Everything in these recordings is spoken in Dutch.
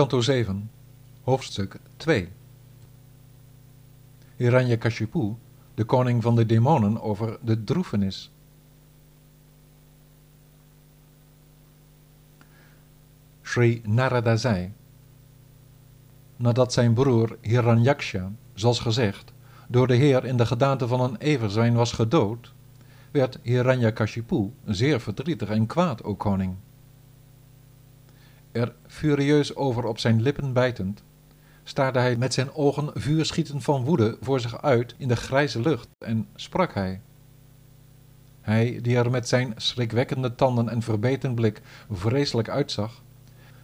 Kanto 7, hoofdstuk 2 Hiranyakashipu, de koning van de demonen over de droefenis. Sri Narada zei, nadat zijn broer Hiranyaksha, zoals gezegd, door de Heer in de gedaante van een everzwijn was gedood, werd Hiranyakashipu zeer verdrietig en kwaad, o koning. Er furieus over op zijn lippen bijtend, staarde hij met zijn ogen vuurschietend van woede voor zich uit in de grijze lucht en sprak hij. Hij, die er met zijn schrikwekkende tanden en verbeten blik vreselijk uitzag,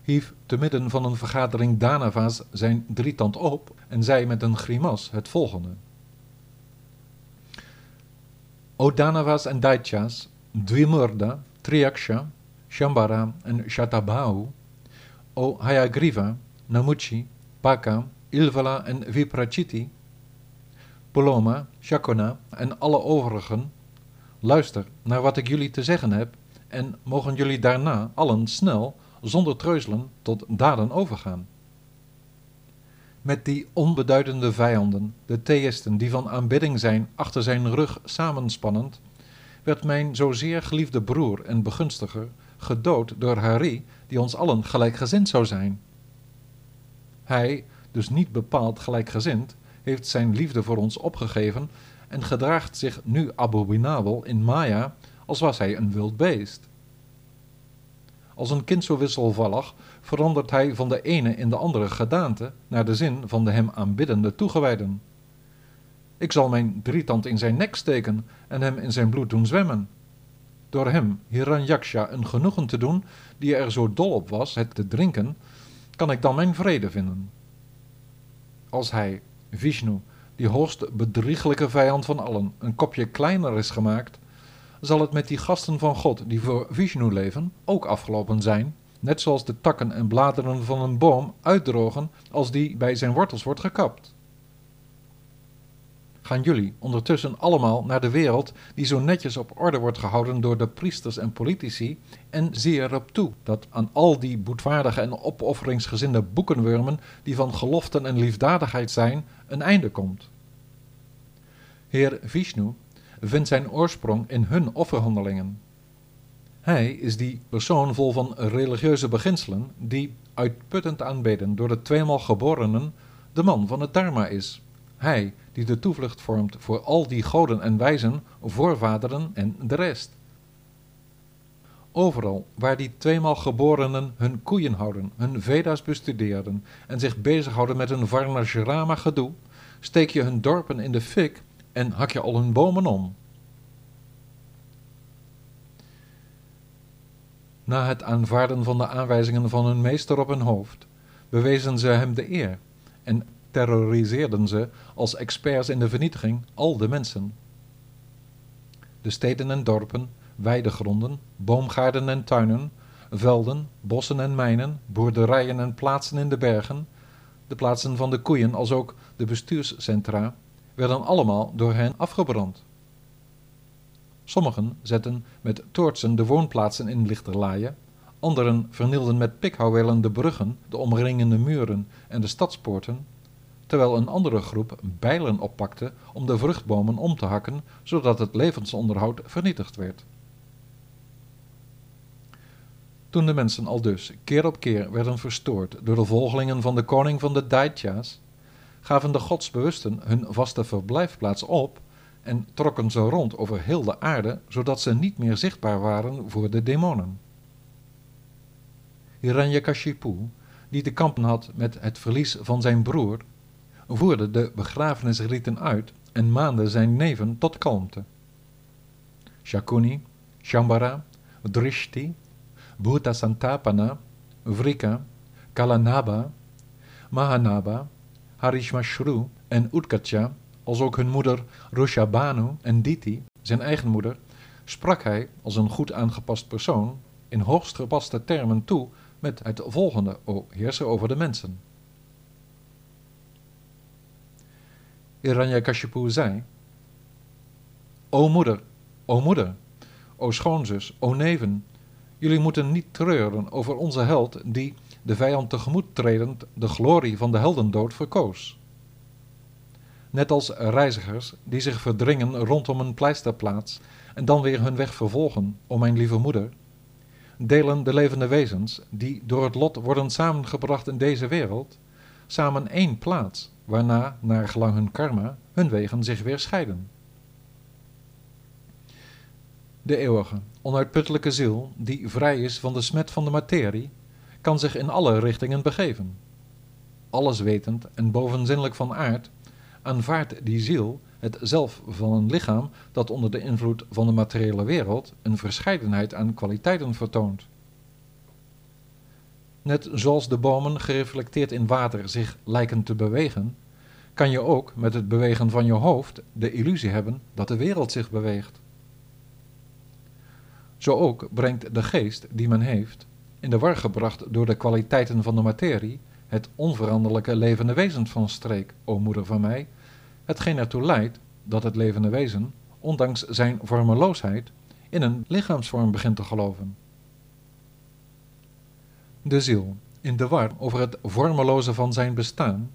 hief te midden van een vergadering Danava's zijn drietand op en zei met een grimas het volgende. O Danava's en Daityas, Dvimurda, Triaksha, Shambara en Shatabau, O Hayagriva, Namuchi, Paka, Ilvala en Viprachiti, Poloma, Shakona en alle overigen, luister naar wat ik jullie te zeggen heb en mogen jullie daarna allen snel, zonder treuzelen, tot daden overgaan. Met die onbeduidende vijanden, de theïsten die van aanbidding zijn achter zijn rug samenspannend, werd mijn zozeer geliefde broer en begunstiger gedood door Hari, die ons allen gelijkgezind zou zijn. Hij, dus niet bepaald gelijkgezind, heeft zijn liefde voor ons opgegeven en gedraagt zich nu abominabel in Maya als was hij een wild beest. Als een kind zo wisselvallig verandert hij van de ene in de andere gedaante naar de zin van de hem aanbiddende toegewijden. Ik zal mijn drietand in zijn nek steken en hem in zijn bloed doen zwemmen. Door hem, Hiranyaksha, een genoegen te doen die er zo dol op was het te drinken, kan ik dan mijn vrede vinden. Als hij, Vishnu, die hoogst bedrieglijke vijand van allen, een kopje kleiner is gemaakt, zal het met die gasten van God die voor Vishnu leven ook afgelopen zijn, net zoals de takken en bladeren van een boom uitdrogen als die bij zijn wortels wordt gekapt gaan jullie ondertussen allemaal naar de wereld die zo netjes op orde wordt gehouden door de priesters en politici en zie erop toe dat aan al die boetvaardige en opofferingsgezinde boekenwurmen die van geloften en liefdadigheid zijn, een einde komt. Heer Vishnu vindt zijn oorsprong in hun offerhandelingen. Hij is die persoon vol van religieuze beginselen die, uitputtend aanbeden door de tweemaal geborenen, de man van het dharma is. Hij die de toevlucht vormt voor al die goden en wijzen, voorvaderen en de rest. Overal waar die tweemaal geborenen hun koeien houden, hun Veda's bestuderen en zich bezighouden met hun Varnashrama gedoe, steek je hun dorpen in de fik en hak je al hun bomen om. Na het aanvaarden van de aanwijzingen van hun meester op hun hoofd, bewezen ze hem de eer en terroriseerden ze als experts in de vernietiging al de mensen. De steden en dorpen, weidegronden, boomgaarden en tuinen, velden, bossen en mijnen, boerderijen en plaatsen in de bergen, de plaatsen van de koeien als ook de bestuurscentra, werden allemaal door hen afgebrand. Sommigen zetten met toortsen de woonplaatsen in lichterlaaien, anderen vernielden met pikhouwelen de bruggen, de omringende muren en de stadspoorten, terwijl een andere groep bijlen oppakte om de vruchtbomen om te hakken, zodat het levensonderhoud vernietigd werd. Toen de mensen al dus keer op keer werden verstoord door de volgelingen van de koning van de Daitya's, gaven de godsbewusten hun vaste verblijfplaats op en trokken ze rond over heel de aarde, zodat ze niet meer zichtbaar waren voor de demonen. Hiranyakashipu, die te kampen had met het verlies van zijn broer, voerde de begrafenisriten uit en maande zijn neven tot kalmte. Shakuni, Shambara, Drishti, Bhuta Santapana, Vrika, Kalanaba, Mahanaba, Harishmashru en Utkacha, als ook hun moeder Rushabanu en Diti, zijn eigen moeder, sprak hij als een goed aangepast persoon in hoogst gepaste termen toe met het volgende, o heerser over de mensen. Hiranyakashipu zei, O moeder, o moeder, o schoonzus, o neven, jullie moeten niet treuren over onze held die, de vijand tegemoet tredend de glorie van de heldendood verkoos. Net als reizigers die zich verdringen rondom een pleisterplaats en dan weer hun weg vervolgen, o mijn lieve moeder, delen de levende wezens, die door het lot worden samengebracht in deze wereld, samen één plaats, waarna, naar gelang hun karma, hun wegen zich weer scheiden. De eeuwige, onuitputtelijke ziel, die vrij is van de smet van de materie, kan zich in alle richtingen begeven. Alles wetend en bovenzinnelijk van aard, aanvaardt die ziel het zelf van een lichaam dat onder de invloed van de materiële wereld een verscheidenheid aan kwaliteiten vertoont. Net zoals de bomen gereflecteerd in water zich lijken te bewegen, kan je ook met het bewegen van je hoofd de illusie hebben dat de wereld zich beweegt. Zo ook brengt de geest die men heeft, in de war gebracht door de kwaliteiten van de materie, het onveranderlijke levende wezen van streek, o moeder van mij, hetgeen ertoe leidt dat het levende wezen, ondanks zijn vormeloosheid, in een lichaamsvorm begint te geloven. De ziel, in de war over het vormeloze van zijn bestaan,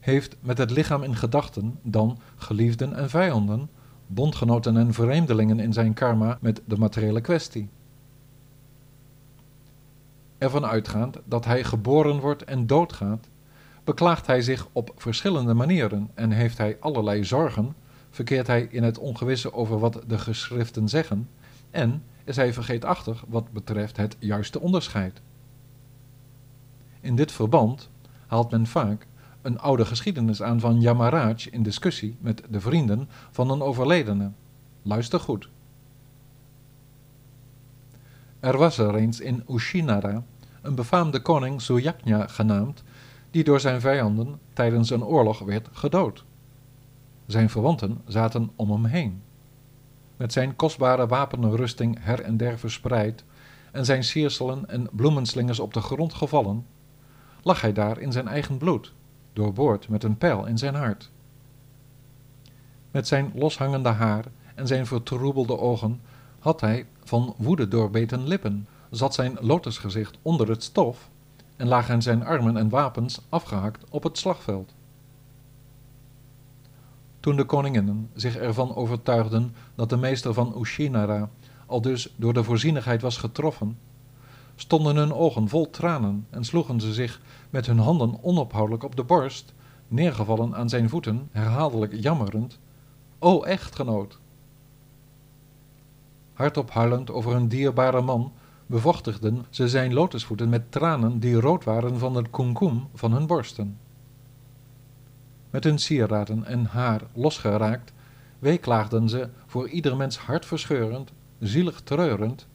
heeft met het lichaam in gedachten dan geliefden en vijanden, bondgenoten en vreemdelingen in zijn karma met de materiële kwestie. Ervan uitgaand dat hij geboren wordt en doodgaat, beklaagt hij zich op verschillende manieren en heeft hij allerlei zorgen, verkeert hij in het ongewisse over wat de geschriften zeggen en is hij vergeetachtig wat betreft het juiste onderscheid. In dit verband haalt men vaak een oude geschiedenis aan van Yamaraj in discussie met de vrienden van een overledene. Luister goed. Er was er eens in Ushinara een befaamde koning Suyaknya genaamd, die door zijn vijanden tijdens een oorlog werd gedood. Zijn verwanten zaten om hem heen. Met zijn kostbare wapenrusting her en der verspreid en zijn sierselen en bloemenslingers op de grond gevallen, lag hij daar in zijn eigen bloed, doorboord met een pijl in zijn hart. Met zijn loshangende haar en zijn vertroebelde ogen had hij van woede doorbeten lippen, zat zijn lotusgezicht onder het stof en lagen zijn armen en wapens afgehakt op het slagveld. Toen de koninginnen zich ervan overtuigden dat de meester van Ushinara al dus door de voorzienigheid was getroffen, stonden hun ogen vol tranen en sloegen ze zich met hun handen onophoudelijk op de borst, neergevallen aan zijn voeten, herhaaldelijk jammerend: O echtgenoot! Hardop huilend over een dierbare man, bevochtigden ze zijn lotusvoeten met tranen die rood waren van het kumkum van hun borsten. Met hun sieraden en haar losgeraakt, weeklaagden ze voor ieder mens hartverscheurend, zielig treurend.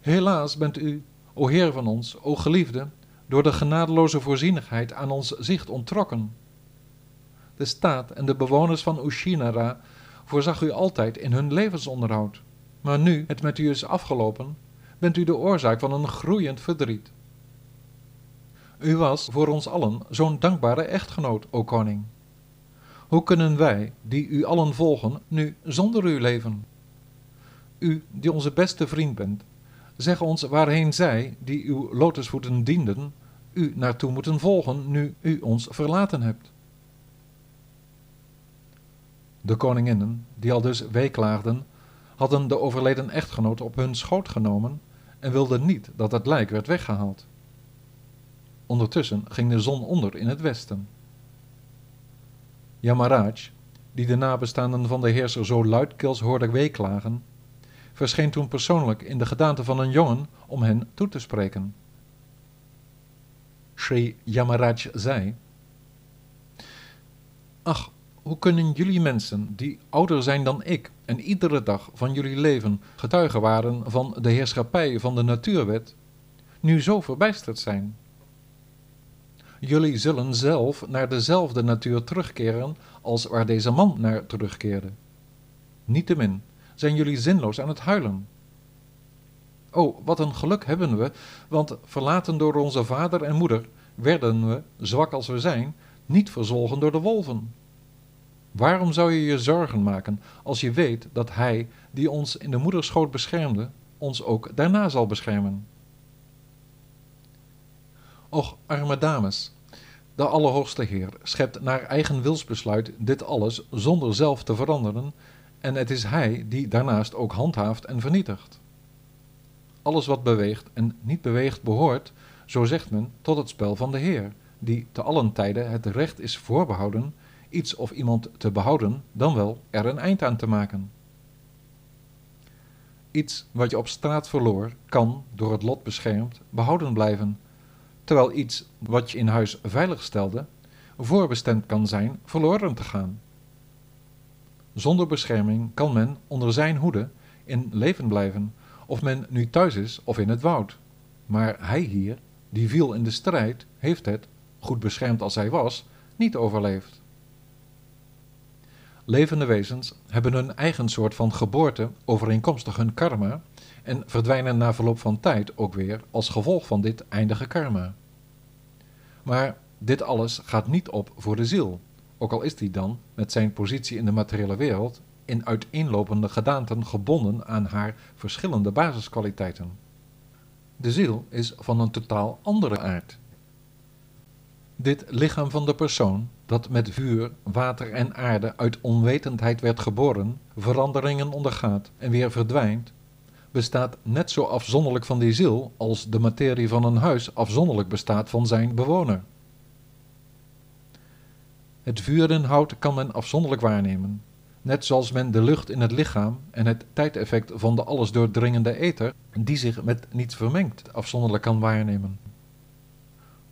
Helaas bent u, o Heer van ons, o geliefde, door de genadeloze voorzienigheid aan ons zicht ontrokken. De staat en de bewoners van Ushinara voorzag u altijd in hun levensonderhoud. Maar nu het met u is afgelopen, bent u de oorzaak van een groeiend verdriet. U was voor ons allen zo'n dankbare echtgenoot, o koning. Hoe kunnen wij, die u allen volgen, nu zonder u leven? U, die onze beste vriend bent, zeg ons waarheen zij, die uw lotusvoeten dienden, u naartoe moeten volgen, nu u ons verlaten hebt. De koninginnen, die al dus weeklaagden, hadden de overleden echtgenoot op hun schoot genomen en wilden niet dat het lijk werd weggehaald. Ondertussen ging de zon onder in het westen. Yamaraj, die de nabestaanden van de heerser zo luidkeels hoorde weeklagen, verscheen toen persoonlijk in de gedaante van een jongen om hen toe te spreken. Sri Yamaraj zei: Ach, hoe kunnen jullie mensen, die ouder zijn dan ik en iedere dag van jullie leven getuigen waren van de heerschappij van de natuurwet, nu zo verbijsterd zijn? Jullie zullen zelf naar dezelfde natuur terugkeren als waar deze man naar terugkeerde. Niettemin zijn jullie zinloos aan het huilen. O, wat een geluk hebben we, want verlaten door onze vader en moeder werden we, zwak als we zijn, niet verzwolgen door de wolven. Waarom zou je je zorgen maken als je weet dat Hij, die ons in de moederschoot beschermde, ons ook daarna zal beschermen? Och, arme dames, de Allerhoogste Heer schept naar eigen wilsbesluit dit alles zonder zelf te veranderen, en het is Hij die daarnaast ook handhaaft en vernietigt. Alles wat beweegt en niet beweegt behoort, zo zegt men, tot het spel van de Heer, die te allen tijden het recht is voorbehouden iets of iemand te behouden, dan wel er een eind aan te maken. Iets wat je op straat verloor, kan, door het lot beschermd, behouden blijven, terwijl iets wat je in huis veilig stelde, voorbestemd kan zijn verloren te gaan. Zonder bescherming kan men onder zijn hoede in leven blijven, of men nu thuis is of in het woud. Maar hij hier, die viel in de strijd, heeft het, goed beschermd als hij was, niet overleefd. Levende wezens hebben hun eigen soort van geboorte overeenkomstig hun karma en verdwijnen na verloop van tijd ook weer als gevolg van dit eindige karma. Maar dit alles gaat niet op voor de ziel, ook al is die dan met zijn positie in de materiële wereld in uiteenlopende gedaanten gebonden aan haar verschillende basiskwaliteiten. De ziel is van een totaal andere aard. Dit lichaam van de persoon, dat met vuur, water en aarde uit onwetendheid werd geboren, veranderingen ondergaat en weer verdwijnt, bestaat net zo afzonderlijk van die ziel als de materie van een huis afzonderlijk bestaat van zijn bewoner. Het vuur en hout kan men afzonderlijk waarnemen, net zoals men de lucht in het lichaam en het tijdeffect van de alles doordringende ether, die zich met niets vermengt, afzonderlijk kan waarnemen.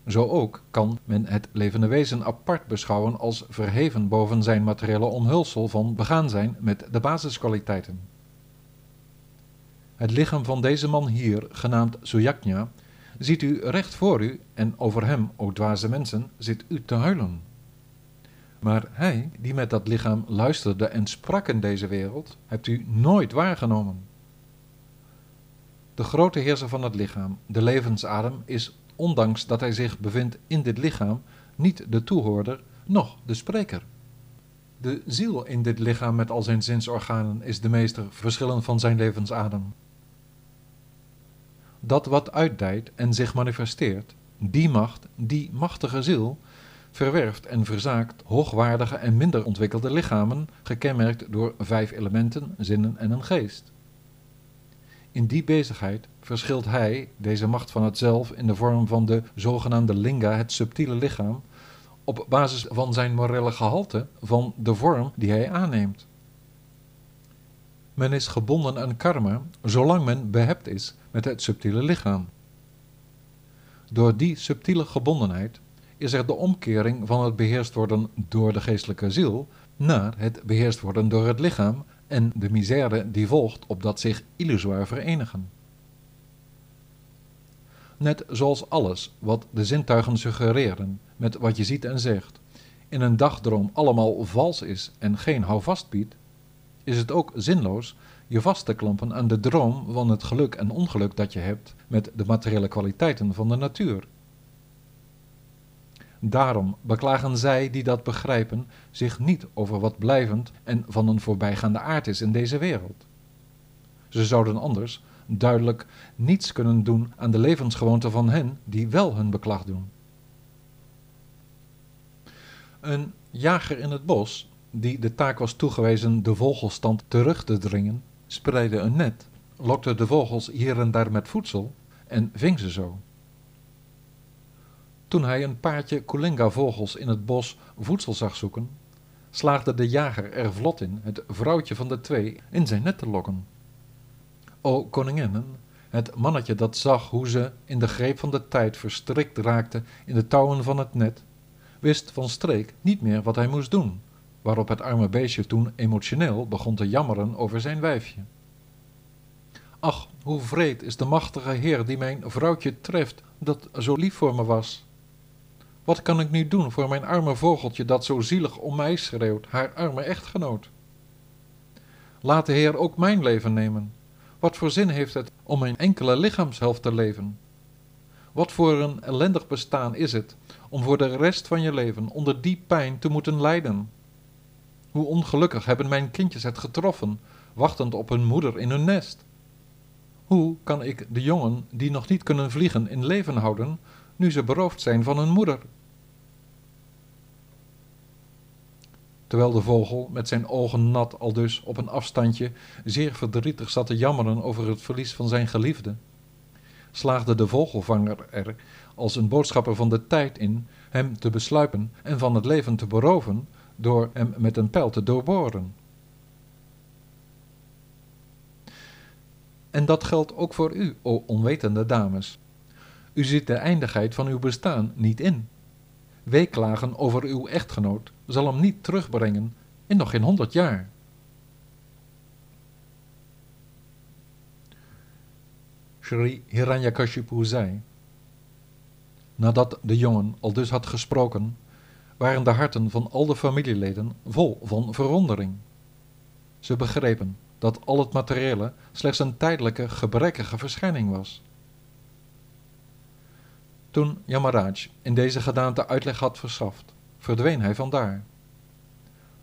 Zo ook kan men het levende wezen apart beschouwen als verheven boven zijn materiële omhulsel van begaan zijn met de basiskwaliteiten. Het lichaam van deze man hier, genaamd Suyaknya, ziet u recht voor u en over hem, o dwaze mensen, zit u te huilen. Maar hij, die met dat lichaam luisterde en sprak in deze wereld, hebt u nooit waargenomen. De grote heerser van het lichaam, de levensadem, is, ondanks dat hij zich bevindt in dit lichaam, niet de toehoorder, noch de spreker. De ziel in dit lichaam met al zijn zinsorganen is de meester, verschillend van zijn levensadem. Dat wat uitdijt en zich manifesteert, die macht, die machtige ziel, verwerft en verzaakt hoogwaardige en minder ontwikkelde lichamen, gekenmerkt door vijf elementen, zinnen en een geest. In die bezigheid verschilt hij, deze macht van het zelf, in de vorm van de zogenaamde linga, het subtiele lichaam, op basis van zijn morele gehalte, van de vorm die hij aanneemt. Men is gebonden aan karma zolang men behept is met het subtiele lichaam. Door die subtiele gebondenheid is er de omkering van het beheerst worden door de geestelijke ziel naar het beheerst worden door het lichaam en de misère die volgt op dat zich illusoir verenigen. Net zoals alles wat de zintuigen suggereren met wat je ziet en zegt, in een dagdroom allemaal vals is en geen houvast biedt, is het ook zinloos je vast te klampen aan de droom van het geluk en ongeluk dat je hebt met de materiële kwaliteiten van de natuur. Daarom beklagen zij die dat begrijpen zich niet over wat blijvend en van een voorbijgaande aard is in deze wereld. Ze zouden anders duidelijk niets kunnen doen aan de levensgewoonten van hen die wel hun beklag doen. Een jager in het bos, die de taak was toegewezen de vogelstand terug te dringen, spreidde een net, lokte de vogels hier en daar met voedsel en ving ze zo. Toen hij een paardje Kulinga-vogels in het bos voedsel zag zoeken, slaagde de jager er vlot in het vrouwtje van de twee in zijn net te lokken. O koninginnen, het mannetje dat zag hoe ze in de greep van de tijd verstrikt raakte in de touwen van het net, wist van streek niet meer wat hij moest doen, waarop het arme beestje toen emotioneel begon te jammeren over zijn wijfje. Ach, hoe vreed is de machtige Heer die mijn vrouwtje treft, dat zo lief voor me was. Wat kan ik nu doen voor mijn arme vogeltje dat zo zielig om mij schreeuwt, haar arme echtgenoot? Laat de Heer ook mijn leven nemen. Wat voor zin heeft het om mijn enkele lichaamshelft te leven? Wat voor een ellendig bestaan is het om voor de rest van je leven onder die pijn te moeten lijden? Hoe ongelukkig hebben mijn kindjes het getroffen, wachtend op hun moeder in hun nest? Hoe kan ik de jongen die nog niet kunnen vliegen in leven houden, nu ze beroofd zijn van hun moeder. Terwijl de vogel met zijn ogen nat al dus op een afstandje zeer verdrietig zat te jammeren over het verlies van zijn geliefde, slaagde de vogelvanger er als een boodschapper van de tijd in hem te besluipen en van het leven te beroven door hem met een pijl te doorboren. En dat geldt ook voor u, o onwetende dames. U ziet de eindigheid van uw bestaan niet in. Weeklagen over uw echtgenoot zal hem niet terugbrengen in nog geen honderd jaar. Sri Hiranyakashipu zei. Nadat de jongen al dus had gesproken, waren de harten van al de familieleden vol van verwondering. Ze begrepen dat al het materiële slechts een tijdelijke, gebrekkige verschijning was. Toen Yamaraj in deze gedaante uitleg had verschaft, verdween hij vandaar.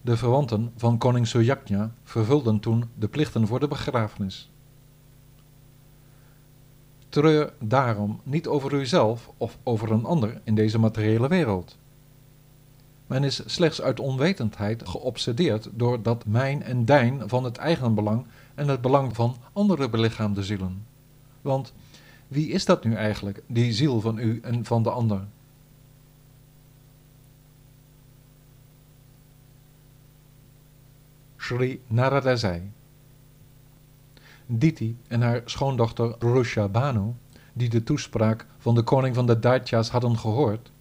De verwanten van koning Sujaknya vervulden toen de plichten voor de begrafenis. Treur daarom niet over uzelf of over een ander in deze materiële wereld. Men is slechts uit onwetendheid geobsedeerd door dat mijn en dijn van het eigen belang en het belang van andere belichaamde zielen. Want wie is dat nu eigenlijk, die ziel van u en van de ander? Sri Narada zei. Diti en haar schoondochter Rusha Banu, die de toespraak van de koning van de Daitya's hadden gehoord,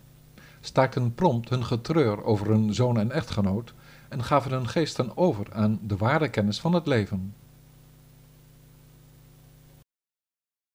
staakten prompt hun getreur over hun zoon en echtgenoot en gaven hun geesten over aan de ware kennis van het leven.